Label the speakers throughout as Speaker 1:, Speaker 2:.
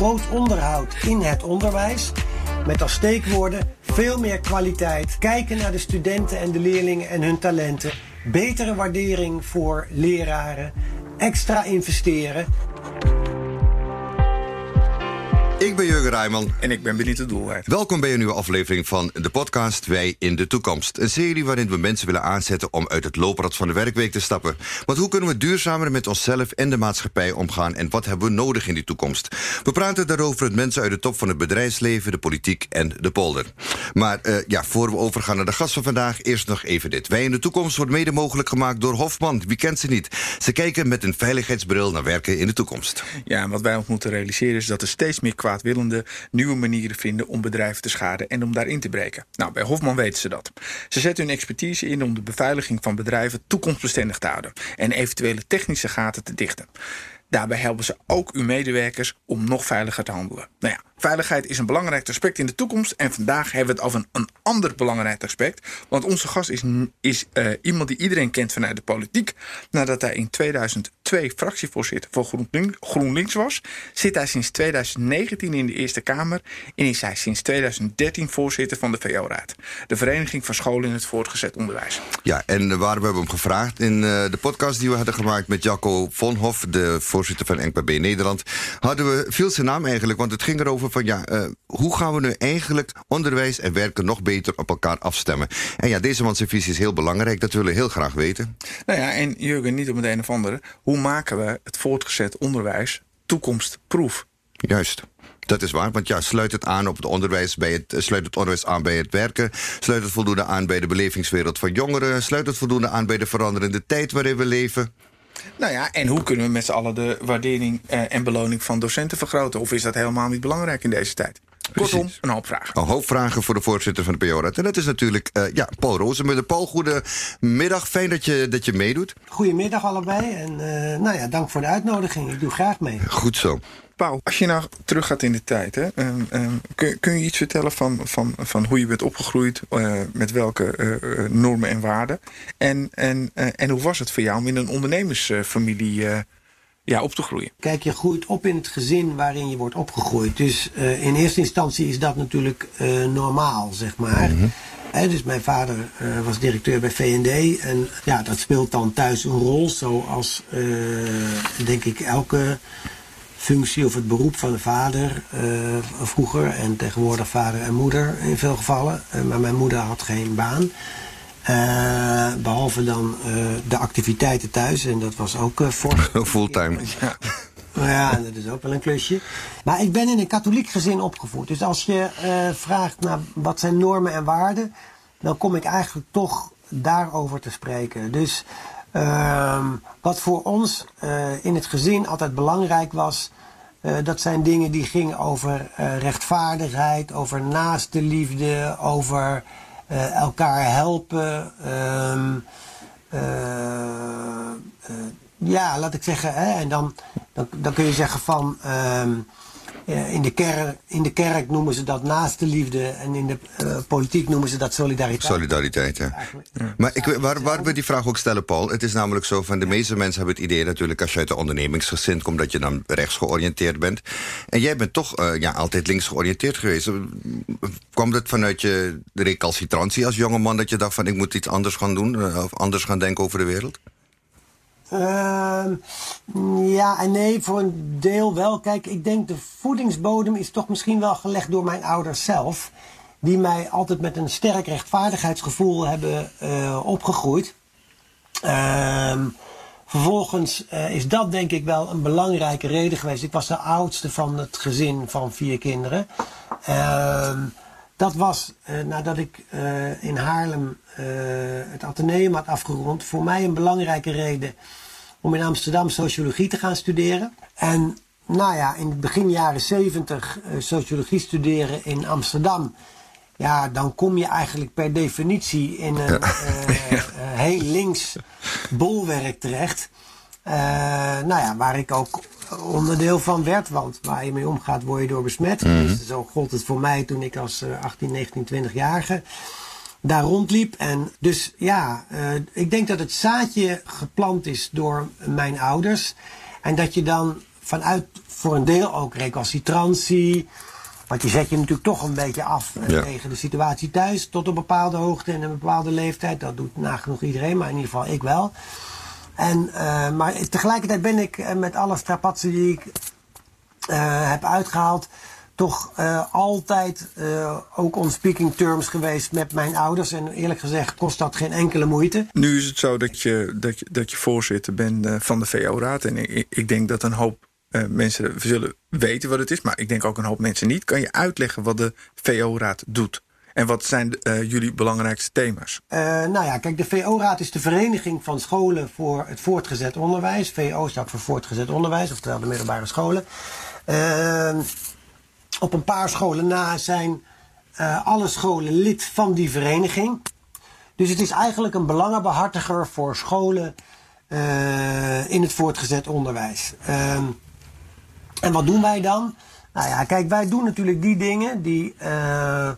Speaker 1: groot onderhoud in het onderwijs. Met als steekwoorden veel meer kwaliteit, kijken naar de studenten en de leerlingen en hun talenten, betere waardering voor leraren, extra investeren
Speaker 2: Ik ben Jurgen Rijman.
Speaker 3: En ik ben Benito Doelwaard.
Speaker 2: Welkom bij een nieuwe aflevering van de podcast Wij in de Toekomst. Een serie waarin we mensen willen aanzetten om uit het looprad van de werkweek te stappen. Want hoe kunnen we duurzamer met onszelf en de maatschappij omgaan... en wat hebben we nodig in die toekomst? We praten daarover met mensen uit de top van het bedrijfsleven... de politiek en de polder. Maar uh, ja, voor we overgaan naar de gast van vandaag... eerst nog even dit. Wij in de Toekomst wordt mede mogelijk gemaakt door Hofman. Wie kent ze niet? Ze kijken met een veiligheidsbril naar werken in de toekomst.
Speaker 3: Ja, en wat wij ons moeten realiseren is dat er steeds meer kwaadwillende nieuwe manieren vinden om bedrijven te schaden en om daarin te breken. Nou, bij Hofman weten ze dat. Ze zetten hun expertise in om de beveiliging van bedrijven toekomstbestendig te houden en eventuele technische gaten te dichten. Daarbij helpen ze ook uw medewerkers om nog veiliger te handelen. Nou ja, Veiligheid is een belangrijk aspect in de toekomst. En vandaag hebben we het over een, een ander belangrijk aspect. Want onze gast is, is uh, iemand die iedereen kent vanuit de politiek. Nadat hij in 2002 fractievoorzitter voor GroenLinks, was, zit hij sinds 2019 in de Eerste Kamer. En is hij sinds 2013 voorzitter van de VO-raad. De Vereniging van Scholen in het Voortgezet Onderwijs.
Speaker 2: Ja, en waarom hebben we hem gevraagd? In uh, de podcast die we hadden gemaakt met Jacco Vonhoff, de voorzitter van NKB Nederland, hadden we veel zijn naam eigenlijk, want het ging erover van ja, uh, hoe gaan we nu eigenlijk onderwijs en werken nog beter op elkaar afstemmen? En ja, deze man zijn visie is heel belangrijk, dat willen we heel graag weten.
Speaker 3: Nou ja, en Jurgen, niet om het een of andere, hoe maken we het voortgezet onderwijs toekomstproef?
Speaker 2: Juist. Dat is waar, want ja, sluit het aan op het onderwijs, bij het, eh, sluit het onderwijs aan bij het werken, sluit het voldoende aan bij de belevingswereld van jongeren, sluit het voldoende aan bij de veranderende tijd waarin we leven.
Speaker 3: Nou ja, en hoe kunnen we met z'n allen de waardering eh, en beloning van docenten vergroten? Of is dat helemaal niet belangrijk in deze tijd? Kortom, Precies. een hoop vragen.
Speaker 2: Een hoop vragen voor de voorzitter van de PO-raad. En dat is natuurlijk uh, ja, Paul Rozenmuller. Paul, goedemiddag. Fijn dat je, dat je meedoet.
Speaker 1: Goedemiddag allebei. En uh, nou ja, dank voor de uitnodiging. Ik doe graag mee.
Speaker 2: Goed zo.
Speaker 3: Paul, als je nou teruggaat in de tijd, hè, um, um, kun, kun, je iets vertellen van, van, van hoe je bent opgegroeid, uh, met welke uh, normen en waarden? En, en, uh, en hoe was het voor jou om in een ondernemersfamilie ja, op te groeien?
Speaker 1: Kijk, je groeit op in het gezin waarin je wordt opgegroeid. Dus in eerste instantie is dat natuurlijk normaal, zeg maar. Mm -hmm. He, dus mijn vader uh, was directeur bij V&D. En ja, dat speelt dan thuis een rol. Zoals, uh, denk ik, elke functie of het beroep van de vader uh, vroeger. En tegenwoordig vader en moeder in veel gevallen. Uh, maar mijn moeder had geen baan. Uh, behalve dan de activiteiten thuis. En dat was ook fors.
Speaker 2: Fulltime.
Speaker 1: Ja. ja, dat is ook wel een klusje. Maar ik ben in een katholiek gezin opgevoed. Dus als je vraagt naar wat zijn normen en waarden. Dan kom ik eigenlijk toch daarover te spreken. Dus uh, wat voor ons uh, in het gezin altijd belangrijk was, uh, dat zijn dingen die gingen over uh, rechtvaardigheid, over naaste liefde, over elkaar helpen. Um, ja, laat ik zeggen, hè, en dan, dan, dan kun je zeggen van. Uh, in, de kerk, in de kerk noemen ze dat naaste liefde en in de uh, politiek noemen ze dat solidariteit.
Speaker 2: Solidariteit, ja. ja. Maar ik, waar, waar we die vraag ook stellen, Paul, het is namelijk zo van de meeste mensen hebben het idee natuurlijk als je uit een ondernemingsgezin komt dat je dan rechts georiënteerd bent. En jij bent toch uh, ja, altijd links georiënteerd geweest. Kwam dat vanuit je recalcitrantie als jongeman dat je dacht van ik moet iets anders gaan doen of anders gaan denken over de wereld?
Speaker 1: Uh, ja en nee, voor een deel wel. Kijk, ik denk de voedingsbodem is toch misschien wel gelegd door mijn ouders zelf. Die mij altijd met een sterk rechtvaardigheidsgevoel hebben uh, opgegroeid. Uh, vervolgens uh, is dat denk ik wel een belangrijke reden geweest. Ik was de oudste van het gezin van vier kinderen. Ehm, dat was uh, nadat ik in Haarlem het ateneum had afgerond. Voor mij een belangrijke reden om in Amsterdam sociologie te gaan studeren. En nou ja, in het begin jaren zeventig sociologie studeren in Amsterdam. Ja, dan kom je eigenlijk per definitie in een ja. heel links bolwerk terecht. nou ja, waar ik ook onderdeel van werd. Want waar je mee omgaat, word je door besmet. Mm -hmm. dus zo gold het voor mij toen ik als uh, 18, 19, 20-jarige daar rondliep. En dus ja, uh, ik denk dat het zaadje geplant is door mijn ouders. En dat je dan vanuit voor een deel ook recalcitrantie. Want je zet je natuurlijk toch een beetje af eh,
Speaker 2: Ja.
Speaker 1: tegen de situatie thuis. Tot een bepaalde hoogte en een bepaalde leeftijd. Dat doet nagenoeg iedereen, maar in ieder geval ik wel. En, eh, maar tegelijkertijd ben ik eh, met alle strapatsen die ik eh, heb uitgehaald. Toch eh, altijd eh, ook on speaking terms geweest met mijn ouders. En eerlijk gezegd kost dat geen enkele moeite.
Speaker 3: Nu is het zo dat je, dat je, dat je voorzitter bent eh, van de VO-raad. En ik, ik denk dat een hoop mensen zullen weten wat het is. Maar ik denk ook een hoop mensen niet. Kan je uitleggen wat de VO-raad doet? En wat zijn jullie belangrijkste thema's?
Speaker 1: Eh, nou ja, kijk, de VO-raad is de Vereniging van Scholen voor het Voortgezet Onderwijs. VO staat voor Voortgezet Onderwijs, oftewel de middelbare scholen. Eh, op een paar scholen na zijn eh, alle scholen lid van die vereniging. Dus het is eigenlijk een belangenbehartiger voor scholen eh, in het voortgezet onderwijs. Ehm, en wat doen wij dan? Nou ja, kijk, wij doen natuurlijk die dingen die eh,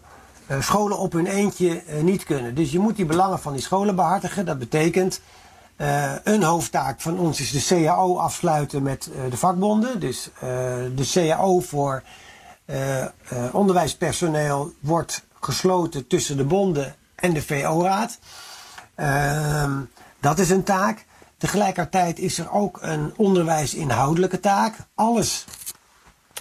Speaker 1: scholen op hun eentje niet kunnen. Dus je moet die belangen van die scholen behartigen. Dat betekent, een hoofdtaak van ons is de CAO afsluiten met de vakbonden. Dus de CAO voor onderwijspersoneel wordt gesloten tussen de bonden en de VO-raad. Ehm, dat is een taak. Tegelijkertijd is er ook een onderwijsinhoudelijke taak. Alles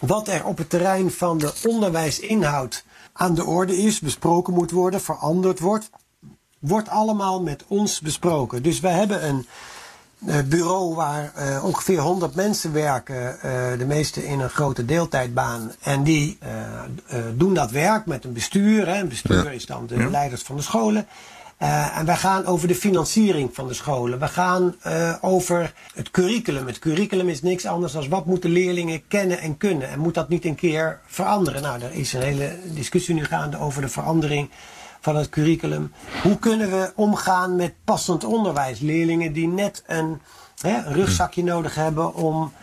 Speaker 1: wat er op het terrein van de onderwijsinhoud aan de orde is, besproken moet worden, veranderd wordt, wordt allemaal met ons besproken. Dus wij hebben een eh, bureau waar eh, ongeveer 100 mensen werken, eh, de meeste in een grote deeltijdbaan. En die eh, eh, doen dat werk met een bestuur. Hè. Een bestuur
Speaker 2: Ja.
Speaker 1: is dan de leiders van de scholen. Eh, en wij gaan over de financiering van de scholen. We gaan eh, over het curriculum. Het curriculum is niks anders dan wat moeten leerlingen kennen en kunnen. En moet dat niet een keer veranderen? Nou, er is een hele discussie nu gaande over de verandering van het curriculum. Hoe kunnen we omgaan met passend onderwijs? Leerlingen die net een, hè, rugzakje nodig hebben om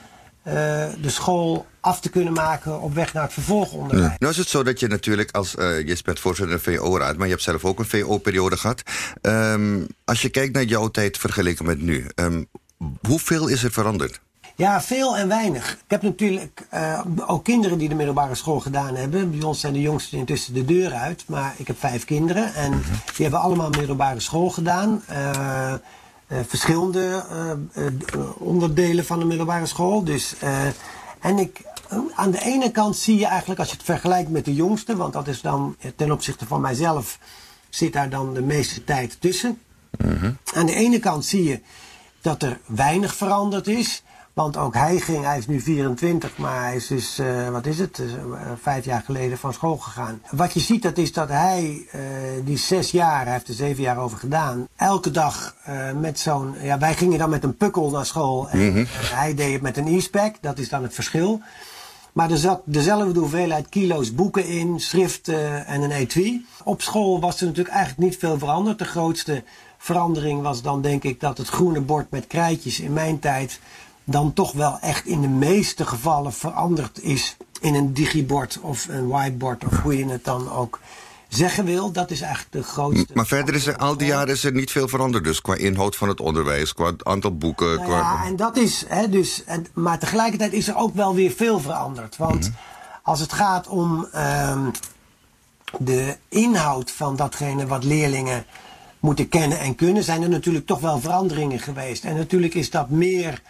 Speaker 1: eh, de school af te kunnen maken op weg naar het vervolgonderwijs.
Speaker 2: Nou is het zo dat je natuurlijk als... eh, je bent voorzitter van de VO-raad, maar je hebt zelf ook een VO-periode gehad. Ehm, als je kijkt naar jouw tijd vergeleken met nu... ehm, hoeveel is er veranderd?
Speaker 1: Ja, veel en weinig. Ik heb natuurlijk eh, ook kinderen die de middelbare school gedaan hebben. Bij ons zijn de jongsten intussen de deur uit. Maar ik heb vijf kinderen en die hebben allemaal middelbare school gedaan. Eh, eh, verschillende onderdelen van de middelbare school. Dus, en ik, aan de ene kant zie je eigenlijk, als je het vergelijkt met de jongste, want dat is dan ten opzichte van mijzelf, zit daar dan de meeste tijd tussen. Aan de ene kant zie je dat er weinig veranderd is. Want ook hij ging, hij is nu 24, maar hij is dus, eh, wat is het, eh, vijf jaar geleden van school gegaan. Wat je ziet, dat is dat hij, eh, die zes jaar, hij heeft er zeven jaar over gedaan, elke dag met zo'n, ja, wij gingen dan met een pukkel naar school en eh, hij deed het met een e-spec, dat is dan het verschil. Maar er zat dezelfde hoeveelheid kilo's boeken in, schriften en een etui. Op school was er natuurlijk eigenlijk niet veel veranderd. De grootste verandering was dan denk ik dat het groene bord met krijtjes in mijn tijd dan toch wel echt in de meeste gevallen veranderd is in een digibord of een whiteboard of hoe je het dan ook zeggen wil. Dat is eigenlijk de grootste.
Speaker 2: Maar verder is er al die jaren is er niet veel veranderd. Dus qua inhoud van het onderwijs, qua aantal boeken.
Speaker 1: Nou
Speaker 2: qua...
Speaker 1: ja, en dat is, hè, dus, en, maar tegelijkertijd is er ook wel weer veel veranderd. Want als het gaat om ehm, de inhoud van datgene wat leerlingen moeten kennen en kunnen, zijn er natuurlijk toch wel veranderingen geweest. En natuurlijk is dat meer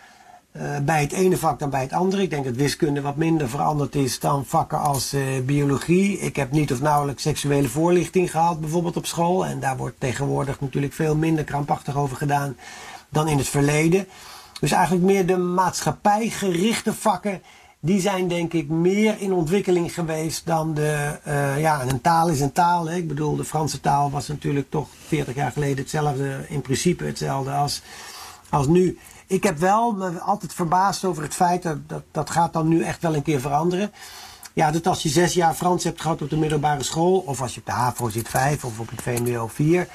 Speaker 1: eh, bij het ene vak dan bij het andere. Ik denk dat wiskunde wat minder veranderd is dan vakken als eh, biologie. Ik heb niet of nauwelijks seksuele voorlichting gehad, bijvoorbeeld op school. En daar wordt tegenwoordig natuurlijk veel minder krampachtig over gedaan dan in het verleden. Dus eigenlijk meer de maatschappijgerichte vakken. Die zijn denk ik meer in ontwikkeling geweest dan de. eh, ja, en een taal is een taal. Hè. Ik bedoel, de Franse taal was natuurlijk toch 40 jaar geleden hetzelfde, in principe hetzelfde als, als nu. Ik heb wel me altijd verbaasd over het feit dat, dat gaat dan nu echt wel een keer veranderen. Ja, dat als je zes jaar Frans hebt gehad op de middelbare school, of als je op de HAVO zit vijf of op het VMBO vier,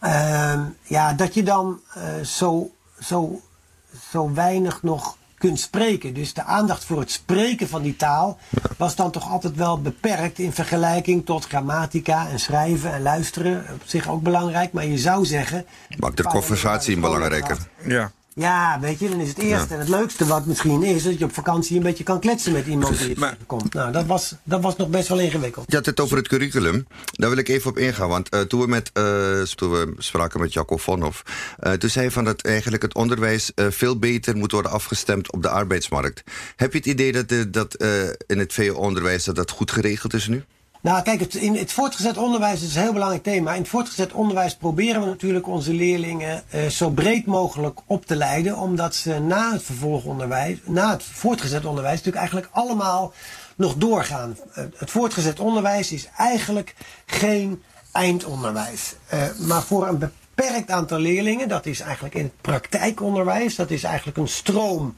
Speaker 1: ehm, ja, dat je dan eh, zo, zo, zo weinig nog kunt spreken. Dus de aandacht voor het spreken van die taal was dan toch altijd wel beperkt in vergelijking tot grammatica en schrijven en luisteren. Op zich ook belangrijk, maar je zou zeggen.
Speaker 2: Maakt de conversatie belangrijker.
Speaker 3: Ja.
Speaker 1: Ja, weet je, dan is het eerste en het leukste wat misschien is... dat je op vakantie een beetje kan kletsen met iemand die je
Speaker 3: Maar-
Speaker 1: tegenkomt. Nou, dat was, dat was nog best wel ingewikkeld.
Speaker 2: Je had het over het curriculum. Daar wil ik even op ingaan. Want eh, toen, we met, eh, toen we spraken met Jacco Vonhoff... eh, toen zei hij van dat eigenlijk het onderwijs veel beter moet worden afgestemd op de arbeidsmarkt. Heb je het idee dat, dat in het VO-onderwijs dat, dat goed geregeld is nu?
Speaker 1: Nou, kijk, het, in het voortgezet onderwijs is een heel belangrijk thema. In het voortgezet onderwijs proberen we natuurlijk onze leerlingen eh, zo breed mogelijk op te leiden. Omdat ze na het vervolgonderwijs, na het voortgezet onderwijs, natuurlijk eigenlijk allemaal nog doorgaan. Het voortgezet onderwijs is eigenlijk geen eindonderwijs. Eh, maar voor een beperkt aantal leerlingen, dat is eigenlijk in het praktijkonderwijs, dat is eigenlijk een stroom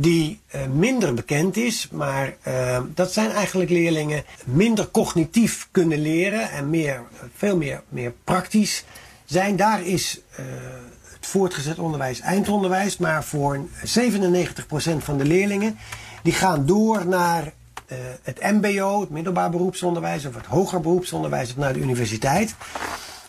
Speaker 1: die eh, minder bekend is, maar eh, dat zijn eigenlijk leerlingen minder cognitief kunnen leren en meer, eh, veel meer, meer praktisch zijn. Daar is het voortgezet onderwijs eindonderwijs, maar voor 97% van de leerlingen die gaan door naar het MBO, het middelbaar beroepsonderwijs of het hoger beroepsonderwijs of naar de universiteit.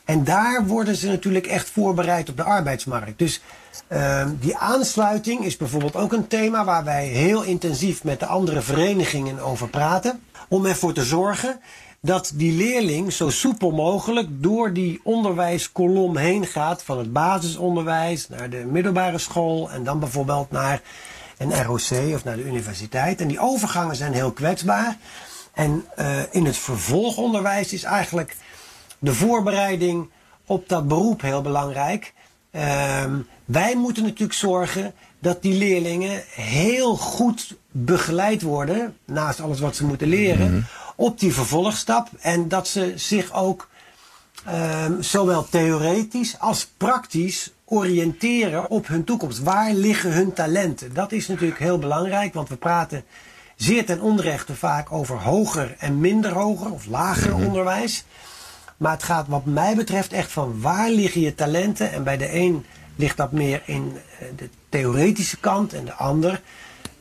Speaker 1: En daar worden ze natuurlijk echt voorbereid op de arbeidsmarkt. Dus ehm, die aansluiting is bijvoorbeeld ook een thema waar wij heel intensief met de andere verenigingen over praten. Om ervoor te zorgen dat die leerling zo soepel mogelijk door die onderwijskolom heen gaat. Van het basisonderwijs naar de middelbare school en dan bijvoorbeeld naar een ROC of naar de universiteit. En die overgangen zijn heel kwetsbaar. En eh, in het vervolgonderwijs is eigenlijk de voorbereiding op dat beroep heel belangrijk. Ehm, wij moeten natuurlijk zorgen dat die leerlingen heel goed begeleid worden, naast alles wat ze moeten leren, op die vervolgstap. En dat ze zich ook ehm, zowel theoretisch als praktisch oriënteren op hun toekomst. Waar liggen hun talenten? Dat is natuurlijk heel belangrijk, want we praten zeer ten onrechte vaak over hoger en minder hoger of lager onderwijs. Maar het gaat wat mij betreft echt van waar liggen je talenten. En bij de een ligt dat meer in eh, de theoretische kant. En de ander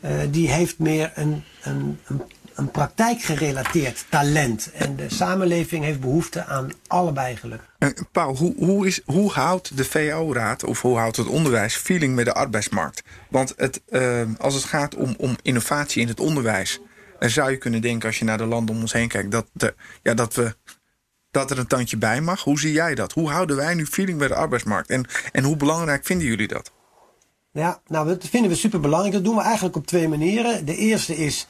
Speaker 1: eh, die heeft meer een, een, een, een praktijkgerelateerd talent. En de samenleving heeft behoefte aan allebei gelukkig.
Speaker 3: Eh, Paul, hoe, hoe, is, hoe houdt de VO-raad of hoe houdt het onderwijs feeling met de arbeidsmarkt? Want het, als het gaat om, om innovatie in het onderwijs, dan zou je kunnen denken als je naar de landen om ons heen kijkt dat, de, ja, dat, we, dat er een tandje bij mag. Hoe zie jij dat? Hoe houden wij nu feeling met de arbeidsmarkt? En, en hoe belangrijk vinden jullie dat?
Speaker 1: Ja, nou, dat vinden we super belangrijk. Dat doen we eigenlijk op twee manieren. De eerste is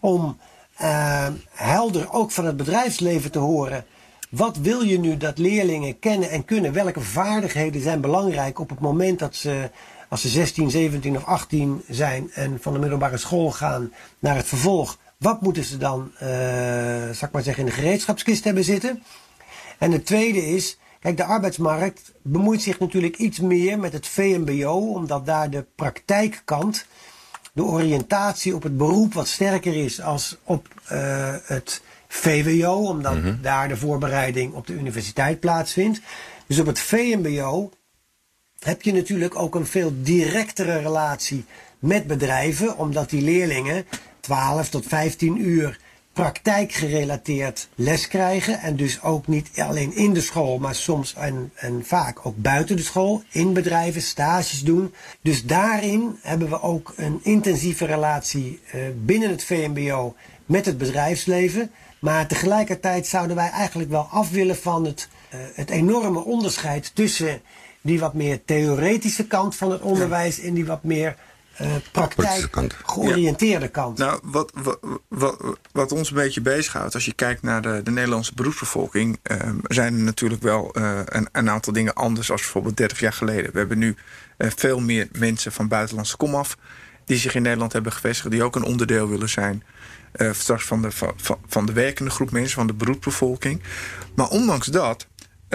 Speaker 1: om eh, helder ook van het bedrijfsleven te horen. Wat wil je nu dat leerlingen kennen en kunnen? Welke vaardigheden zijn belangrijk op het moment dat ze, als ze 16, 17 of 18 zijn en van de middelbare school gaan naar het vervolg? Wat moeten ze dan, eh zal ik maar zeggen, in de gereedschapskist hebben zitten? En het tweede is, kijk, de arbeidsmarkt bemoeit zich natuurlijk iets meer met het VMBO, omdat daar de praktijkkant, de oriëntatie op het beroep wat sterker is als op eh, het VWO, omdat daar de voorbereiding op de universiteit plaatsvindt. Dus op het VMBO heb je natuurlijk ook een veel directere relatie met bedrijven, omdat die leerlingen 12 tot 15 uur praktijkgerelateerd les krijgen. En dus ook niet alleen in de school, maar soms en, en vaak ook buiten de school, in bedrijven, stages doen. Dus daarin hebben we ook een intensieve relatie eh, binnen het VMBO met het bedrijfsleven. Maar tegelijkertijd zouden wij eigenlijk wel af willen van het, eh, het enorme onderscheid tussen die wat meer theoretische kant van het onderwijs en die wat meer eh
Speaker 2: Praktische
Speaker 1: praktijk
Speaker 2: kant.
Speaker 1: georiënteerde kant.
Speaker 3: Nou, wat, wat, wat, wat ons een beetje bezighoudt, als je kijkt naar de, de Nederlandse beroepsbevolking, ehm, zijn er natuurlijk wel eh, een, een aantal dingen anders als bijvoorbeeld 30 jaar geleden. We hebben nu eh, veel meer mensen van buitenlandse komaf die zich in Nederland hebben gevestigd, die ook een onderdeel willen zijn. eh, straks van de, van de werkende groep mensen, van de beroepsbevolking. Maar ondanks dat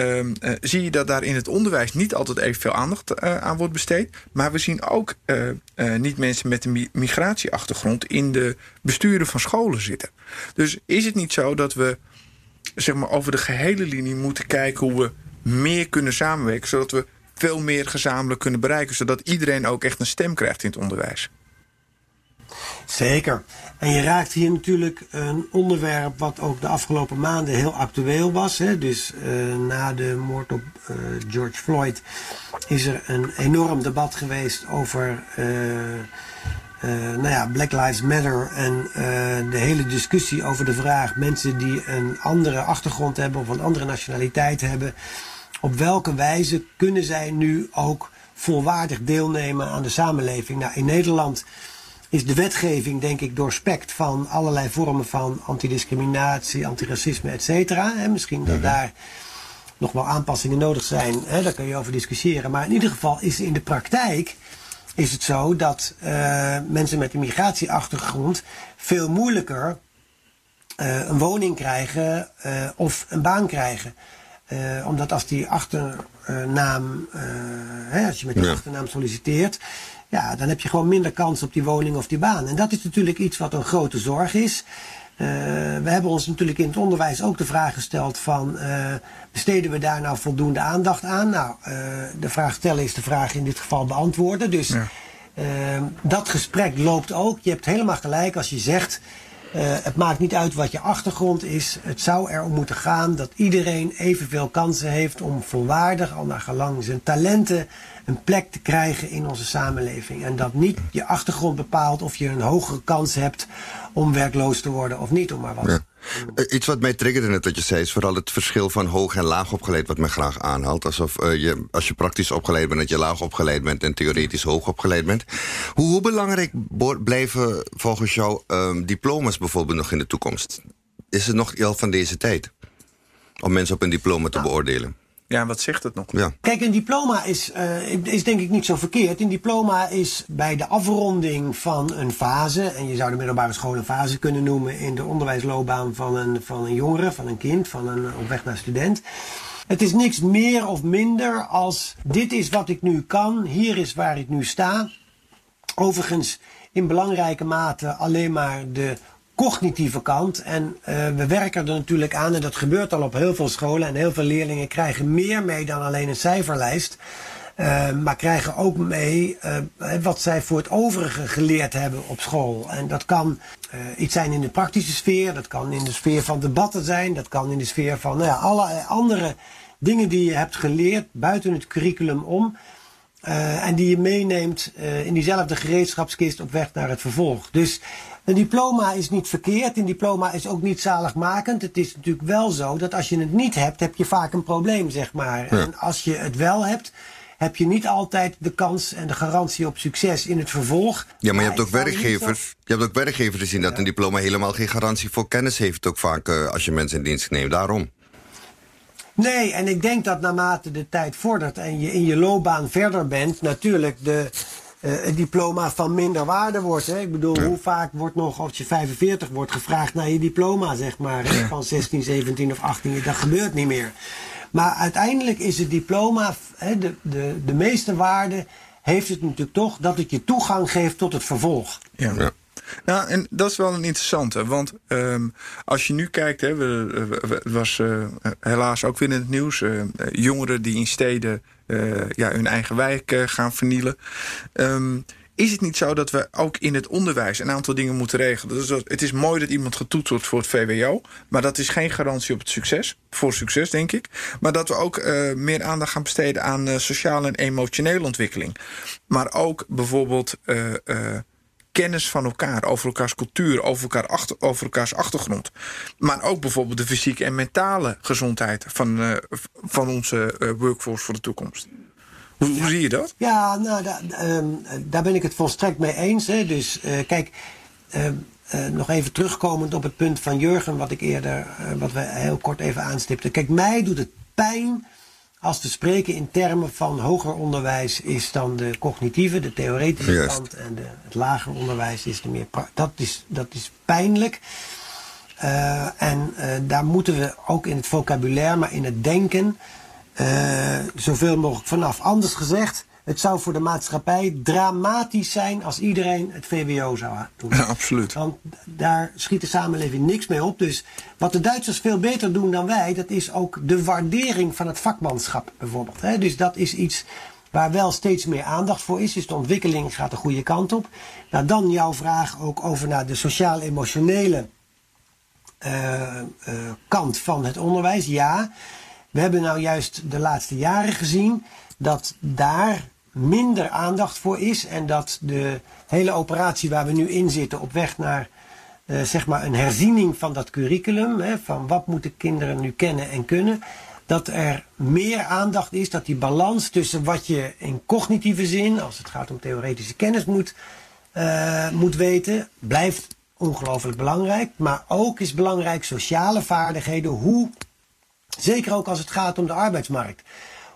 Speaker 3: ehm, eh, zie je dat daar in het onderwijs niet altijd evenveel aandacht eh, aan wordt besteed. Maar we zien ook eh, niet mensen met een mi- migratieachtergrond in de besturen van scholen zitten. Dus is het niet zo dat we zeg maar, over de gehele linie moeten kijken hoe we meer kunnen samenwerken, zodat we veel meer gezamenlijk kunnen bereiken, zodat iedereen ook echt een stem krijgt in het onderwijs?
Speaker 1: Zeker. En je raakt hier natuurlijk een onderwerp wat ook de afgelopen maanden heel actueel was. Hè? Dus uh, na de moord op uh, George Floyd is er een enorm debat geweest over uh, nou ja, Black Lives Matter. En de hele discussie over de vraag mensen die een andere achtergrond hebben of een andere nationaliteit hebben. Op welke wijze kunnen zij nu ook volwaardig deelnemen aan de samenleving? Nou, in Nederland is de wetgeving, denk ik, doorspekt van allerlei vormen van antidiscriminatie, antiracisme, et cetera. Misschien dat daar nog wel aanpassingen nodig zijn, hè, daar kun je over discussiëren. Maar in ieder geval is in de praktijk is het zo dat uh, mensen met een migratieachtergrond veel moeilijker uh, een woning krijgen uh, of een baan krijgen. omdat als die achternaam, hè, als je met die ja. achternaam solliciteert, ja, dan heb je gewoon minder kans op die woning of die baan. En dat is natuurlijk iets wat een grote zorg is. Uh, we hebben ons natuurlijk in het onderwijs ook de vraag gesteld van uh, besteden we daar nou voldoende aandacht aan? Nou, uh, de vraag stellen is de vraag in dit geval beantwoorden. Dus ja. dat gesprek loopt ook. Je hebt helemaal gelijk als je zegt het maakt niet uit wat je achtergrond is. Het zou erom moeten gaan dat iedereen evenveel kansen heeft om volwaardig, al naar gelang zijn talenten een plek te krijgen in onze samenleving. En dat niet je achtergrond bepaalt of je een hogere kans hebt om werkloos te worden of niet, om maar wat. Ja.
Speaker 2: Uh, iets wat mij triggerde net wat je zei, is vooral het verschil van hoog en laag opgeleid, wat men graag aanhaalt. Alsof uh, je, als je praktisch opgeleid bent, dat je laag opgeleid bent en theoretisch hoog opgeleid bent. Hoe, hoe belangrijk blijven volgens jou uh, diploma's bijvoorbeeld nog in de toekomst? Is het nog al van deze tijd? Om mensen op een diploma te beoordelen?
Speaker 3: Ja, wat zegt het nog?
Speaker 1: Ja. Kijk, een diploma is, uh, is denk ik niet zo verkeerd. Een diploma is bij de afronding van een fase, en je zou de middelbare school een fase kunnen noemen in de onderwijsloopbaan van een, van een jongere, van een kind, van een op weg naar student. Het is niks meer of minder als dit is wat ik nu kan, hier is waar ik nu sta. Overigens in belangrijke mate alleen maar de cognitieve kant. En uh, we werken er natuurlijk aan, en dat gebeurt al op heel veel scholen. En heel veel leerlingen krijgen meer mee dan alleen een cijferlijst. Uh, maar krijgen ook mee uh, wat zij voor het overige geleerd hebben op school. En dat kan iets zijn in de praktische sfeer, dat kan in de sfeer van debatten zijn, dat kan in de sfeer van nou ja, alle andere dingen die je hebt geleerd buiten het curriculum om. en die je meeneemt in diezelfde gereedschapskist op weg naar het vervolg. Dus een diploma is niet verkeerd. Een diploma is ook niet zaligmakend. Het is natuurlijk wel zo dat als je het niet hebt, heb je vaak een probleem, zeg maar. En als je het wel hebt, heb je niet altijd de kans en de garantie op succes in het vervolg.
Speaker 2: Ja, maar je hebt ook werkgevers. Je hebt ook werkgevers die zien dat een diploma helemaal geen garantie voor kennis heeft. Ook vaak uh, als je mensen in dienst neemt. Daarom.
Speaker 1: Nee, en ik denk dat naarmate de tijd vordert en je in je loopbaan verder bent, natuurlijk de uh, een diploma van minder waarde wordt. Hè? Ik bedoel, hoe vaak wordt nog als je 45 wordt gevraagd naar je diploma, zeg maar, hè? van 16, 17 of 18. Dat gebeurt niet meer. Maar uiteindelijk is het diploma, hè, de, de, de meeste waarde heeft het natuurlijk toch dat het je toegang geeft tot het vervolg.
Speaker 3: Ja. ja. Nou, en dat is wel een interessante. Want um, als je nu kijkt, hè, we, was uh, helaas ook weer in het nieuws. Uh, jongeren die in steden uh, ja, hun eigen wijk gaan vernielen. Um, is het niet zo dat we ook in het onderwijs een aantal dingen moeten regelen? Het is mooi dat iemand getoetst wordt voor het VWO, maar dat is geen garantie op het succes. Voor succes, denk ik. Maar dat we ook uh, meer aandacht gaan besteden aan sociale en emotionele ontwikkeling. Maar ook bijvoorbeeld kennis van elkaar, over elkaars cultuur, over, elkaar achter, over elkaars achtergrond. Maar ook bijvoorbeeld de fysieke en mentale gezondheid van, uh, van onze uh, workforce voor de toekomst. Hoe, hoe, zie je dat?
Speaker 1: Ja, nou, da, um, daar ben ik het volstrekt mee eens. Hè. Dus uh, kijk, nog even terugkomend op het punt van Jurgen, wat ik eerder, wat we heel kort even aanstipten. Kijk, mij doet het pijn als we spreken in termen van hoger onderwijs is dan de cognitieve, de theoretische Juist. kant. En de, het lager onderwijs is de meer. Dat is, dat is pijnlijk. Uh, en uh, daar moeten we ook in het vocabulaire, maar in het denken, uh, zoveel mogelijk vanaf. Anders gezegd, het zou voor de maatschappij dramatisch zijn als iedereen het VWO zou doen.
Speaker 3: Ja, absoluut.
Speaker 1: Want daar schiet de samenleving niks mee op. Dus wat de Duitsers veel beter doen dan wij, dat is ook de waardering van het vakmanschap bijvoorbeeld. Dus dat is iets waar wel steeds meer aandacht voor is. Dus de ontwikkeling gaat de goede kant op. Nou, dan jouw vraag ook over naar de sociaal-emotionele uh, kant van het onderwijs. Ja, we hebben nou juist de laatste jaren gezien dat daar minder aandacht voor is. En dat de hele operatie waar we nu in zitten op weg naar uh, zeg maar een herziening van dat curriculum. Hè, van wat moeten kinderen nu kennen en kunnen. Dat er meer aandacht is, dat die balans tussen wat je in cognitieve zin, als het gaat om theoretische kennis, moet, uh, moet weten, blijft ongelooflijk belangrijk. Maar ook is belangrijk sociale vaardigheden. Hoe, zeker ook als het gaat om de arbeidsmarkt.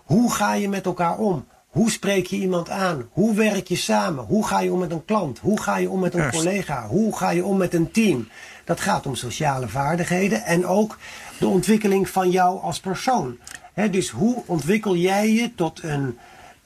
Speaker 1: Hoe ga je met elkaar om? Hoe spreek je iemand aan? Hoe werk je samen? Hoe ga je om met een klant? Hoe ga je om met een collega? Hoe ga je om met een team? Dat gaat om sociale vaardigheden en ook de ontwikkeling van jou als persoon. dus hoe ontwikkel jij je tot een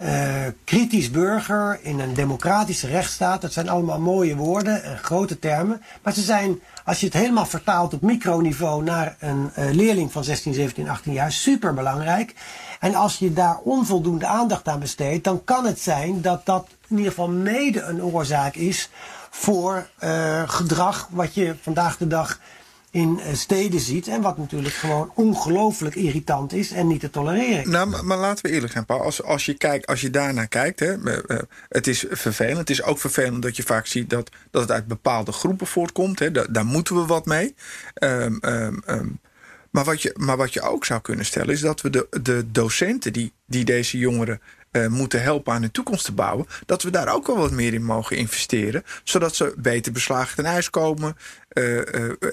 Speaker 1: uh, kritisch burger in een democratische rechtsstaat? Dat zijn allemaal mooie woorden en grote termen. Maar ze zijn, als je het helemaal vertaalt op microniveau naar een uh, leerling van 16, 17, 18 jaar, super belangrijk. En als je daar onvoldoende aandacht aan besteedt, dan kan het zijn dat dat in ieder geval mede een oorzaak is voor uh, gedrag wat je vandaag de dag in eh, steden ziet. En wat natuurlijk gewoon ongelooflijk irritant is en niet te tolereren.
Speaker 3: Nou, maar, laten we eerlijk zijn, Paul. Als, als je, kijkt, als je daarnaar kijkt, hè, uh, het is vervelend. Het is ook vervelend dat je vaak ziet dat, dat het uit bepaalde groepen voortkomt. Hè. Daar, moeten we wat mee. Um, um, maar wat, je, maar wat je ook zou kunnen stellen is dat we de, de docenten die, die deze jongeren uh, moeten helpen aan hun toekomst te bouwen, dat we daar ook wel wat meer in mogen investeren, zodat ze beter beslagen ten ijs komen uh, uh,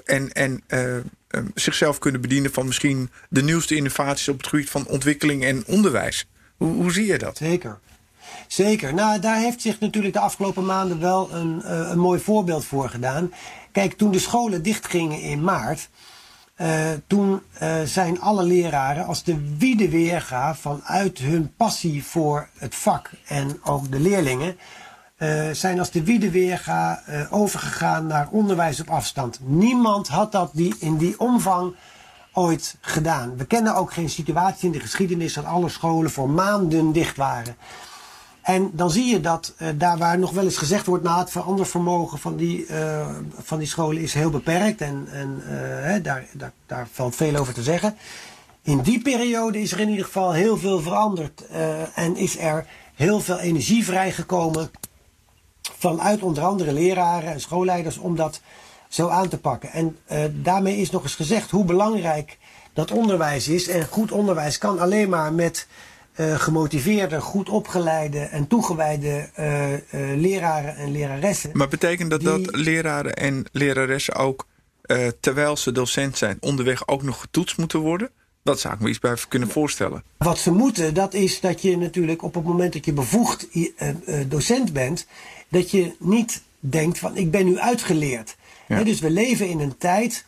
Speaker 3: en, en zichzelf kunnen bedienen van misschien de nieuwste innovaties op het gebied van ontwikkeling en onderwijs. Hoe, hoe zie je dat?
Speaker 1: Zeker. Zeker. Nou, daar heeft zich natuurlijk de afgelopen maanden wel een, een mooi voorbeeld voor gedaan. Kijk, toen de scholen dichtgingen in maart, uh, toen uh, zijn alle leraren als de wiede weerga vanuit hun passie voor het vak en ook de leerlingen, uh, zijn als de wiede weerga overgegaan naar onderwijs op afstand. Niemand had dat die, in die omvang ooit gedaan. We kennen ook geen situatie in de geschiedenis dat alle scholen voor maanden dicht waren. En dan zie je dat uh, daar waar nog wel eens gezegd wordt, nou het verandervermogen van die, uh, van die scholen is heel beperkt en, en uh, hè, daar, daar, daar valt veel over te zeggen. In die periode is er in ieder geval heel veel veranderd en is er heel veel energie vrijgekomen vanuit onder andere leraren en schoolleiders om dat zo aan te pakken. En daarmee is nog eens gezegd hoe belangrijk dat onderwijs is. En goed onderwijs kan alleen maar met gemotiveerde, goed opgeleide en toegewijde uh, uh, leraren en leraressen.
Speaker 3: Maar betekent dat dat leraren en leraressen ook, terwijl ze docent zijn, onderweg ook nog getoetst moeten worden? Dat zou ik me iets bij kunnen voorstellen.
Speaker 1: Wat ze moeten, dat is dat je natuurlijk op het moment dat je bevoegd docent bent, dat je niet denkt van ik ben nu uitgeleerd. Ja. dus we leven in een tijd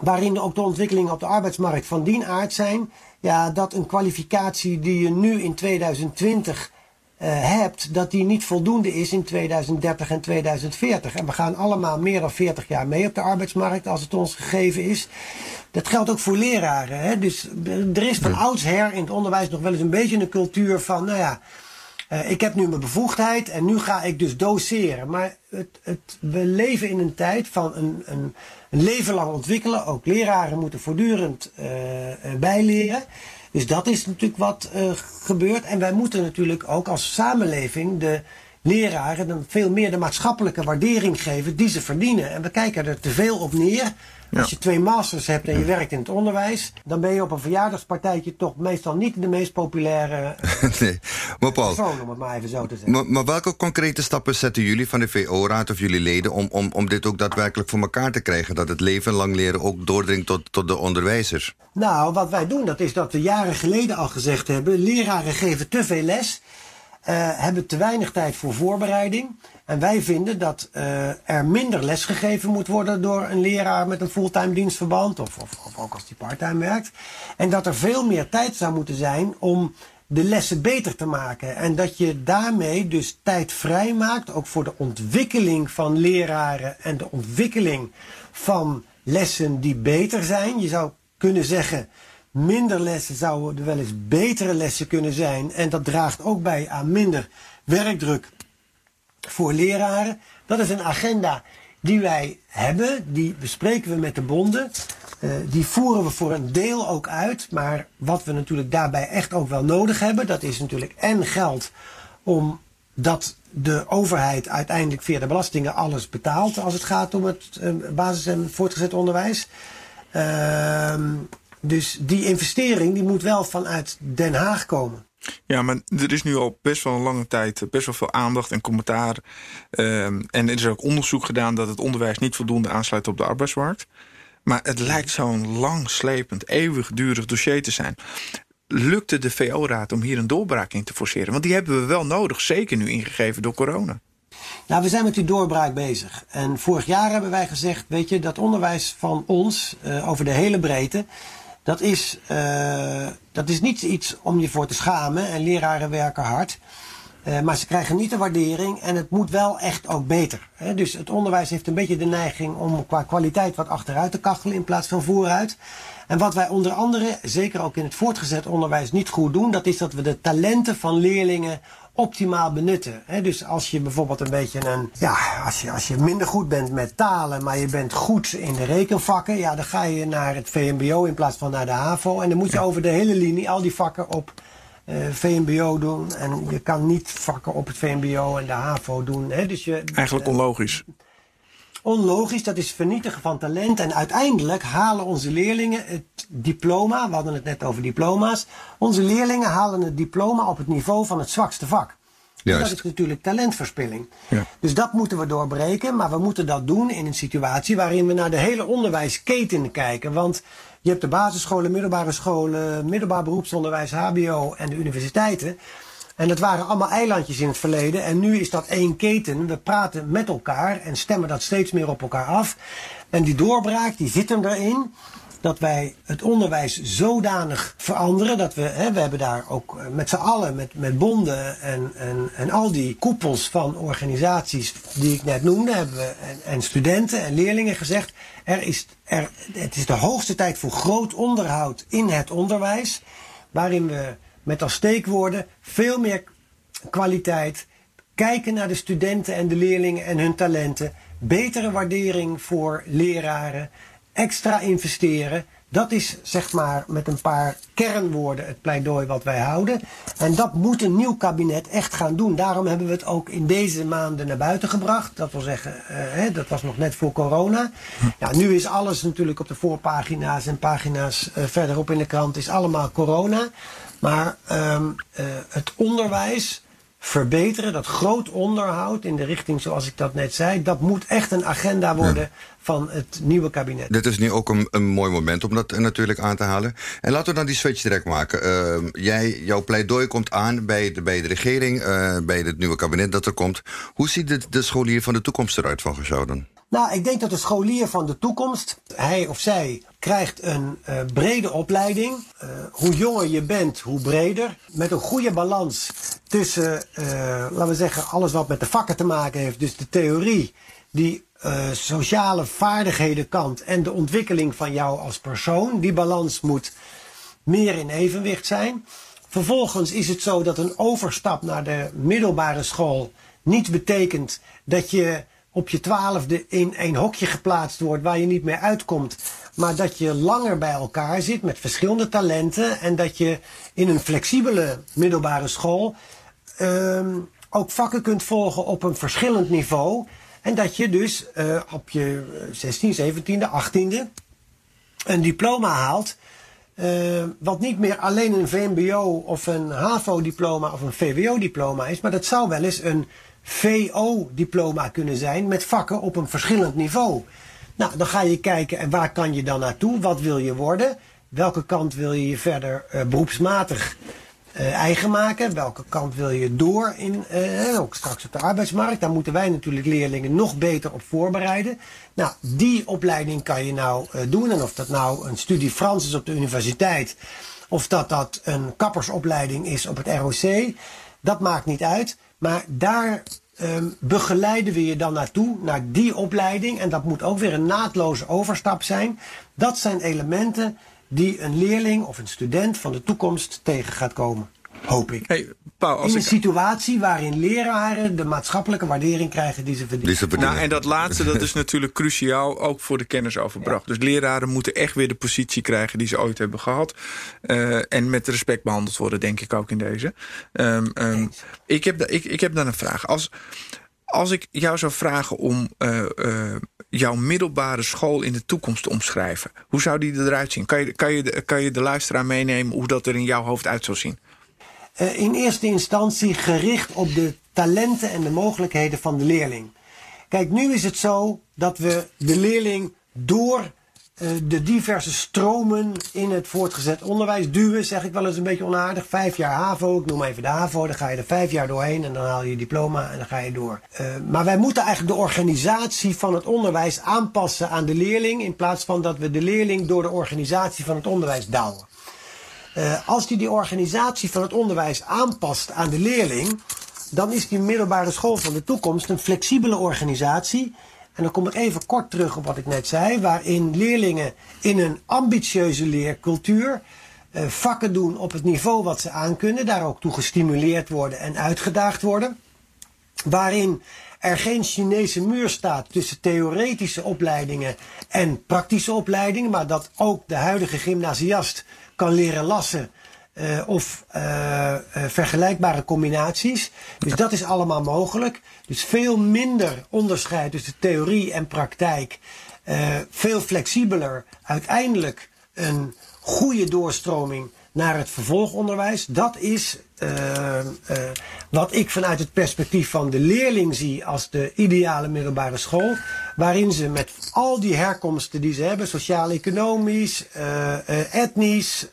Speaker 1: waarin ook de ontwikkelingen op de arbeidsmarkt van die aard zijn ja, dat een kwalificatie die je nu in 2020 uh, eh, hebt, dat die niet voldoende is in 2030 en 2040. En we gaan allemaal meer dan 40 jaar mee op de arbeidsmarkt als het ons gegeven is. Dat geldt ook voor leraren. Hè? Dus er is van oudsher in het onderwijs nog wel eens een beetje een cultuur van, nou ja, uh, ik heb nu mijn bevoegdheid en nu ga ik dus doseren. Maar het, het, we leven in een tijd van een, een, een leven lang ontwikkelen. Ook leraren moeten voortdurend uh, bijleren. Dus dat is natuurlijk wat uh, gebeurt. En wij moeten natuurlijk ook als samenleving de leraren veel meer de maatschappelijke waardering geven die ze verdienen. En we kijken er te veel op neer als je twee masters hebt en je werkt in het onderwijs, dan ben je op een verjaardagspartijtje toch meestal niet de meest populaire nee. maar Paul, persoon, om het maar even zo te zeggen.
Speaker 2: Maar, maar welke concrete stappen zetten jullie van de VO-raad of jullie leden om, om, om dit ook daadwerkelijk voor elkaar te krijgen? Dat het leven lang leren ook doordringt tot, tot de onderwijzers?
Speaker 1: Nou, wat wij doen, dat is dat we jaren geleden al gezegd hebben: leraren geven te veel les. Uh, hebben te weinig tijd voor voorbereiding. En wij vinden dat uh, er minder les gegeven moet worden door een leraar met een fulltime dienstverband, of, of, of ook als die parttime werkt. En dat er veel meer tijd zou moeten zijn om de lessen beter te maken. En dat je daarmee dus tijd vrij maakt, ook voor de ontwikkeling van leraren en de ontwikkeling van lessen die beter zijn. Je zou kunnen zeggen minder lessen zouden wel eens betere lessen kunnen zijn. En dat draagt ook bij aan minder werkdruk voor leraren. Dat is een agenda die wij hebben, die bespreken we met de bonden. Uh, die voeren we voor een deel ook uit. Maar wat we natuurlijk daarbij echt ook wel nodig hebben, dat is natuurlijk en geld om dat de overheid uiteindelijk via de belastingen alles betaalt als het gaat om het uh, basis- en voortgezet onderwijs. Uh, dus die investering die moet wel vanuit Den Haag komen.
Speaker 3: Ja, maar er is nu al best wel een lange tijd eh, best wel veel aandacht en commentaar. Ehm, en er is ook onderzoek gedaan dat het onderwijs niet voldoende aansluit op de arbeidsmarkt. Maar het lijkt zo'n langslepend, eeuwigdurig dossier te zijn. Lukte de VO-raad om hier een doorbraak in te forceren? Want die hebben we wel nodig, zeker nu ingegeven door corona.
Speaker 1: Nou, we zijn met die doorbraak bezig. En vorig jaar hebben wij gezegd, weet je, dat onderwijs van ons uh, over de hele breedte dat is, uh, dat is niet iets om je voor te schamen. En leraren werken hard. Uh, maar ze krijgen niet de waardering en het moet wel echt ook beter. Hè? Dus het onderwijs heeft een beetje de neiging om qua kwaliteit wat achteruit te kachelen in plaats van vooruit. En wat wij onder andere, zeker ook in het voortgezet onderwijs, niet goed doen, dat is dat we de talenten van leerlingen optimaal benutten. dus als je bijvoorbeeld een beetje een, ja, als je, als je minder goed bent met talen, maar je bent goed in de rekenvakken, ja, dan ga je naar het VMBO in plaats van naar de HAVO. En dan moet je over de hele linie al die vakken op uh, VMBO doen. En je kan niet vakken op het VMBO en de HAVO doen. dus je,
Speaker 3: Eigenlijk onlogisch
Speaker 1: onlogisch, dat is vernietigen van talent. En uiteindelijk halen onze leerlingen het diploma, we hadden het net over diploma's. Onze leerlingen halen het diploma op het niveau van het zwakste vak. Juist. Dat is natuurlijk talentverspilling. Ja. Dus dat moeten we doorbreken, maar we moeten dat doen in een situatie waarin we naar de hele onderwijsketen kijken. Want je hebt de basisscholen, middelbare scholen, middelbaar beroepsonderwijs, HBO en de universiteiten. En dat waren allemaal eilandjes in het verleden. En nu is dat één keten. We praten met elkaar en stemmen dat steeds meer op elkaar af. En die doorbraak die zit hem erin dat wij het onderwijs zodanig veranderen. Dat we, hè, we hebben daar ook eh, met z'n allen, met, met bonden en, en, en al die koepels van organisaties die ik net noemde, hebben en, en studenten en leerlingen gezegd. Er is, er, het is de hoogste tijd voor groot onderhoud in het onderwijs. Waarin we met als steekwoorden veel meer kwaliteit, kijken naar de studenten en de leerlingen en hun talenten, betere waardering voor leraren, extra investeren. Dat is zeg maar met een paar kernwoorden het pleidooi wat wij houden. En dat moet een nieuw kabinet echt gaan doen. Daarom hebben we het ook in deze maanden naar buiten gebracht. Dat wil zeggen, hè, dat was nog net voor corona. Nu is alles natuurlijk op de voorpagina's en pagina's uh, verderop in de krant is allemaal corona. Maar um, uh, het onderwijs verbeteren, dat groot onderhoud in de richting zoals ik dat net zei, dat moet echt een agenda worden. Van het nieuwe kabinet.
Speaker 2: Dit is nu ook een, een, mooi moment om dat natuurlijk aan te halen. En laten we dan die switch direct maken. Uh, jij, jouw pleidooi komt aan bij de, bij de regering, uh, bij het nieuwe kabinet dat er komt. Hoe ziet de, de scholier van de toekomst eruit volgens jou dan?
Speaker 1: Nou, ik denk dat de scholier van de toekomst, hij of zij, krijgt een uh, brede opleiding. Uh, hoe jonger je bent, hoe breder. Met een goede balans tussen, uh, laten we zeggen, alles wat met de vakken te maken heeft. Dus de theorie, die sociale vaardigheden kant en de ontwikkeling van jou als persoon. Die balans moet meer in evenwicht zijn. Vervolgens is het zo dat een overstap naar de middelbare school niet betekent dat je op je twaalfde in een hokje geplaatst wordt waar je niet meer uitkomt. Maar dat je langer bij elkaar zit met verschillende talenten. En dat je in een flexibele middelbare school um, ook vakken kunt volgen op een verschillend niveau. En dat je dus uh, op je 16, 17e, 18e een diploma haalt. Uh, wat niet meer alleen een VMBO of een HAVO-diploma of een VWO-diploma is. Maar dat zou wel eens een VO-diploma kunnen zijn met vakken op een verschillend niveau. Nou, dan ga je kijken en waar kan je dan naartoe? Wat wil je worden? Welke kant wil je je verder uh, beroepsmatig eigen maken? Welke kant wil je door in, uh, ook straks op de arbeidsmarkt? Daar moeten wij natuurlijk leerlingen nog beter op voorbereiden. Nou, die opleiding kan je nou doen. En of dat nou een studie Frans is op de universiteit, of dat dat een kappersopleiding is op het ROC, dat maakt niet uit. Maar daar um, begeleiden we je dan naartoe, naar die opleiding. En dat moet ook weer een naadloze overstap zijn. Dat zijn elementen die een leerling of een student van de toekomst tegen gaat komen. Hoop ik.
Speaker 3: Hey, Paul, als
Speaker 1: In een
Speaker 3: ik,
Speaker 1: situatie waarin leraren de maatschappelijke waardering krijgen die ze verdienen.
Speaker 2: Die ze verdienen.
Speaker 3: nou, en dat laatste dat is natuurlijk cruciaal ook voor de kennisoverdracht. Dus leraren moeten echt weer de positie krijgen die ze ooit hebben gehad. Eh, en met respect behandeld worden, denk ik ook in deze. Ehm, ehm, ik, heb, da- ik, ik heb dan een vraag. Als, als ik jou zou vragen om eh, eh, jouw middelbare school in de toekomst te omschrijven, hoe zou die eruit zien? Kan je, kan, je, de- kan je de luisteraar meenemen hoe dat er in jouw hoofd uit zou zien?
Speaker 1: Eh, in eerste instantie gericht op de talenten en de mogelijkheden van de leerling. Kijk, nu is het zo dat we de leerling door de diverse stromen in het voortgezet onderwijs duwen, zeg ik wel eens een beetje onaardig. Vijf jaar HAVO, ik noem even de HAVO, dan ga je er vijf jaar doorheen en dan haal je je diploma en dan ga je door. Eh, maar wij moeten eigenlijk de organisatie van het onderwijs aanpassen aan de leerling, in plaats van dat we de leerling door de organisatie van het onderwijs douwen. Eh, als die die organisatie van het onderwijs aanpast aan de leerling, dan is die middelbare school van de toekomst een flexibele organisatie. En dan kom ik even kort terug op wat ik net zei, waarin leerlingen in een ambitieuze leercultuur eh, vakken doen op het niveau wat ze aankunnen, daar ook toe gestimuleerd worden en uitgedaagd worden waarin er geen Chinese muur staat tussen theoretische opleidingen en praktische opleidingen, maar dat ook de huidige gymnasiast kan leren lassen eh, of eh, eh, vergelijkbare combinaties. Dus dat is allemaal mogelijk. Dus veel minder onderscheid tussen theorie en praktijk. Veel flexibeler. Uiteindelijk een goede doorstroming naar het vervolgonderwijs. Dat is wat ik vanuit het perspectief van de leerling zie als de ideale middelbare school. Waarin ze met al die herkomsten die ze hebben, sociaal-economisch, etnisch,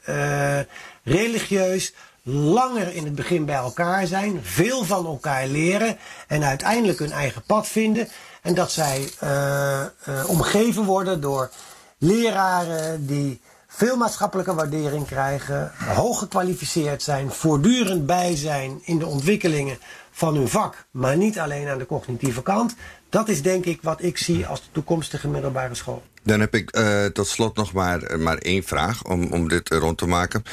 Speaker 1: religieus, langer in het begin bij elkaar zijn, veel van elkaar leren en uiteindelijk hun eigen pad vinden. En dat zij eh, eh, omgeven worden door leraren die veel maatschappelijke waardering krijgen, hoog gekwalificeerd zijn, voortdurend bij zijn in de ontwikkelingen van hun vak, maar niet alleen aan de cognitieve kant. Dat is denk ik wat ik zie als de toekomstige middelbare school.
Speaker 2: Dan heb ik eh, tot slot nog maar, maar één vraag om, om dit rond te maken.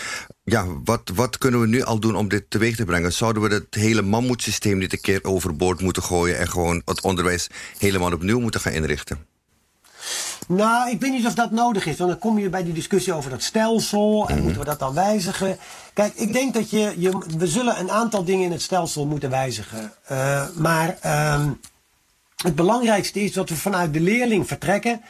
Speaker 2: Ja, wat, wat kunnen we nu al doen om dit teweeg te brengen? Zouden we het hele mammoetsysteem niet een keer overboord moeten gooien en gewoon het onderwijs helemaal opnieuw moeten gaan inrichten?
Speaker 1: Nou, ik weet niet of dat nodig is. Want dan kom je bij die discussie over dat stelsel. En moeten we dat dan wijzigen? Kijk, ik denk dat je, je. We zullen een aantal dingen in het stelsel moeten wijzigen. Eh, maar ehm, het belangrijkste is dat we vanuit de leerling vertrekken.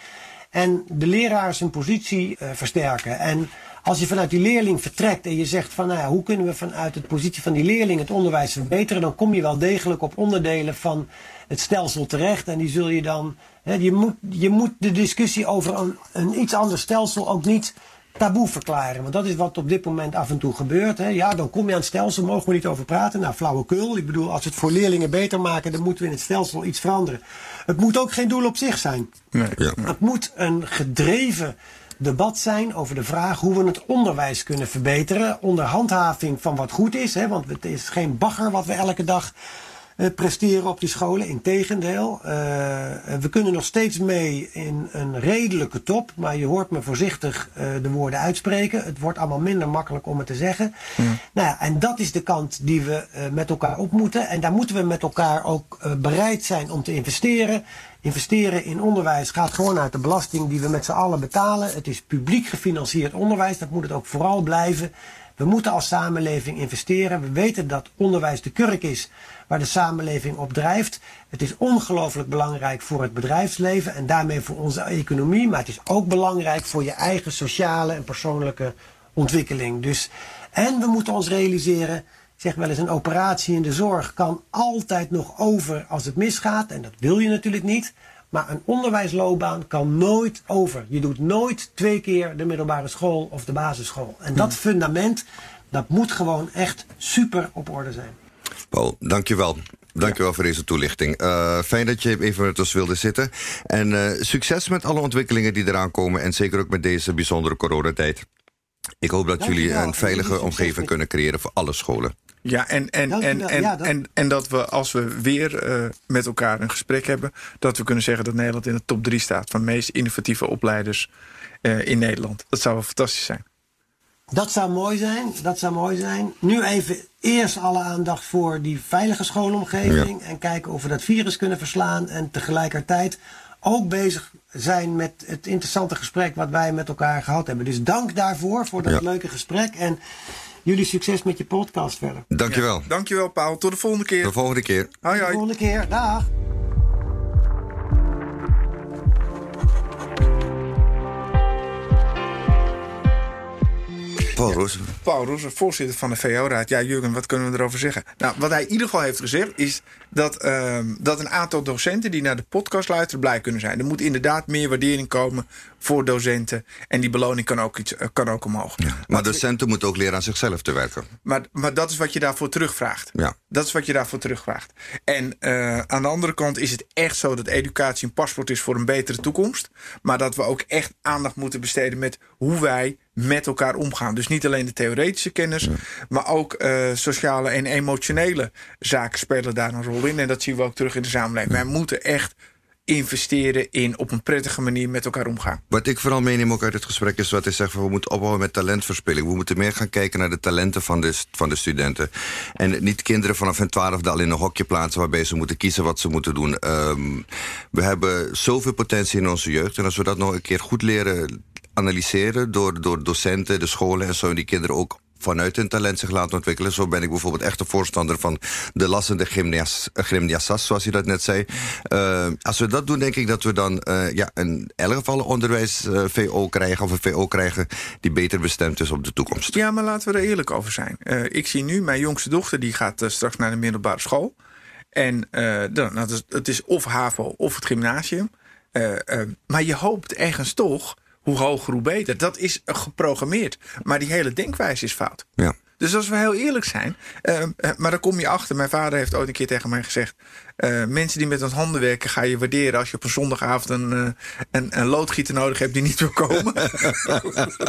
Speaker 1: En de leraar zijn positie eh, versterken. En als je vanuit die leerling vertrekt en je zegt van nou ja, hoe kunnen we vanuit de positie van die leerling het onderwijs verbeteren, dan kom je wel degelijk op onderdelen van het stelsel terecht. En die zul je dan. Hè, je, moet, je moet de discussie over een, een iets ander stelsel ook niet taboe verklaren. Want dat is wat op dit moment af en toe gebeurt. Hè. Ja, dan kom je aan het stelsel, mogen we niet over praten. Nou, flauwekul. Ik bedoel, als we het voor leerlingen beter maken, dan moeten we in het stelsel iets veranderen. Het moet ook geen doel op zich zijn.
Speaker 3: Nee.
Speaker 2: Ja.
Speaker 1: Het moet een gedreven debat zijn over de vraag hoe we het onderwijs kunnen verbeteren. Onder handhaving van wat goed is. Hè, want het is geen bagger wat we elke dag presteren op die scholen. Integendeel. Eh, we kunnen nog steeds mee in een redelijke top. Maar je hoort me voorzichtig eh, de woorden uitspreken. Het wordt allemaal minder makkelijk om het te zeggen. Nou ja, en dat is de kant die we eh, met elkaar op moeten. En daar moeten we met elkaar ook eh, bereid zijn om te investeren. Investeren in onderwijs gaat gewoon uit de belasting die we met z'n allen betalen. Het is publiek gefinancierd onderwijs, dat moet het ook vooral blijven. We moeten als samenleving investeren. We weten dat onderwijs de kurk is waar de samenleving op drijft. Het is ongelooflijk belangrijk voor het bedrijfsleven en daarmee voor onze economie. Maar het is ook belangrijk voor je eigen sociale en persoonlijke ontwikkeling. Dus, en we moeten ons realiseren, ik zeg wel eens, een operatie in de zorg kan altijd nog over als het misgaat. En dat wil je natuurlijk niet. Maar een onderwijsloopbaan kan nooit over. Je doet nooit twee keer de middelbare school of de basisschool. En dat fundament, dat moet gewoon echt super op orde zijn.
Speaker 2: Paul, dankjewel. Dankjewel voor deze toelichting. Eh, fijn dat je even met ons wilde zitten. En eh, succes met alle ontwikkelingen die eraan komen. En zeker ook met deze bijzondere coronatijd. Ik hoop dat jullie een veilige omgeving kunnen creëren voor alle scholen.
Speaker 3: Ja, en, en, en, en,
Speaker 1: Ja, dat-
Speaker 3: en, en dat we als we weer eh, met elkaar een gesprek hebben, dat we kunnen zeggen dat Nederland in de top 3 staat van de meest innovatieve opleiders eh, in Nederland. Dat zou wel fantastisch zijn.
Speaker 1: Dat zou mooi zijn. Dat zou mooi zijn. Nu even eerst alle aandacht voor die veilige schoolomgeving. En kijken of we dat virus kunnen verslaan. En tegelijkertijd ook bezig zijn met het interessante gesprek wat wij met elkaar gehad hebben. Dus dank daarvoor, voor dat
Speaker 2: Ja.
Speaker 1: leuke gesprek. En jullie succes met je podcast verder.
Speaker 2: Dankjewel.
Speaker 3: Dankjewel, Paul. Tot de volgende keer.
Speaker 2: De volgende keer.
Speaker 3: Hoi,
Speaker 1: Tot de
Speaker 3: hoi.
Speaker 1: volgende keer. Dag.
Speaker 2: Paul
Speaker 3: Roes, voorzitter van de VO-raad. Ja, Jurgen, wat kunnen we erover zeggen? Nou, wat hij in ieder geval heeft gezegd is dat, ehm, dat een aantal docenten die naar de podcast luisteren blij kunnen zijn. Er moet inderdaad meer waardering komen voor docenten. En die beloning kan ook, iets, eh, kan ook omhoog.
Speaker 2: Maar docenten moeten ook leren aan zichzelf te werken.
Speaker 3: Maar, maar dat is wat je daarvoor terugvraagt.
Speaker 2: Ja.
Speaker 3: Dat is wat je daarvoor terugvraagt. En eh, aan de andere kant is het echt zo dat educatie een paspoort is voor een betere toekomst. Maar dat we ook echt aandacht moeten besteden met hoe wij met elkaar omgaan. Dus niet alleen de theoretische kennis, maar ook eh, sociale en emotionele zaken spelen daar een rol in. En dat zien we ook terug in de samenleving. Wij moeten echt investeren in op een prettige manier met elkaar omgaan.
Speaker 2: Wat ik vooral meeneem ook uit het gesprek is wat hij zegt... we moeten ophouden met talentverspilling. We moeten meer gaan kijken naar de talenten van de, van de studenten. En niet kinderen vanaf hun twaalfde al in een hokje plaatsen... waarbij ze moeten kiezen wat ze moeten doen. Ehm, we hebben zoveel potentie in onze jeugd. En als we dat nog een keer goed leren analyseren... door, door docenten, de scholen en zo... die kinderen ook vanuit hun talent zich laten ontwikkelen. Zo ben ik bijvoorbeeld echt een voorstander van de lassende gymnias, eh, gymniasas, zoals je dat net zei. Uh, als we dat doen, denk ik dat we dan uh, ja, in elk geval onderwijs-VO krijgen... of een VO krijgen die beter bestemd is op de toekomst.
Speaker 3: Ja, maar laten we er eerlijk over zijn. Ik zie nu, mijn jongste dochter die gaat straks naar de middelbare school. En dan, nou, het is of HAVO of het gymnasium. maar je hoopt ergens toch hoe hoger, hoe beter. Dat is geprogrammeerd. Maar die hele denkwijze is fout.
Speaker 2: Ja.
Speaker 3: Dus als we heel eerlijk zijn. Uh, maar dan kom je achter. Mijn vader heeft ooit een keer tegen mij gezegd. Uh, mensen die met hun handen werken ga je waarderen als je op een zondagavond een, uh, een, een loodgieter nodig hebt die niet wil komen.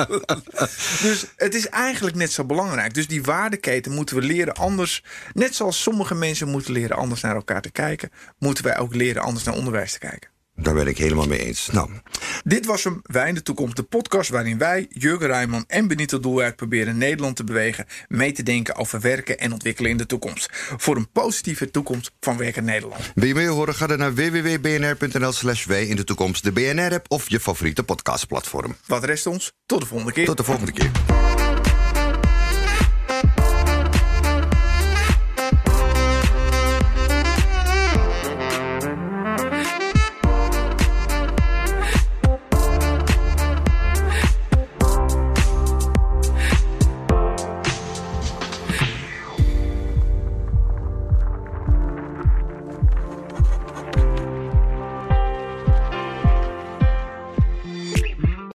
Speaker 3: dus het is eigenlijk net zo belangrijk. Dus die waardeketen moeten we leren anders. Net zoals sommige mensen moeten leren anders naar elkaar te kijken, moeten wij ook leren anders naar onderwijs te kijken.
Speaker 2: Daar ben ik helemaal mee eens. Nou.
Speaker 3: Dit was hem, Wij in de Toekomst, de podcast waarin wij, Jurgen Rijman en Benito Doelwijk proberen Nederland te bewegen mee te denken over werken en ontwikkelen in de toekomst. Voor een positieve toekomst van werken Nederland.
Speaker 2: Wil je meer horen? Ga dan naar www.bnr.nl slash wij in de toekomst, de BNR-app of je favoriete podcastplatform.
Speaker 3: Wat rest ons? Tot de volgende keer.
Speaker 2: Tot de volgende keer.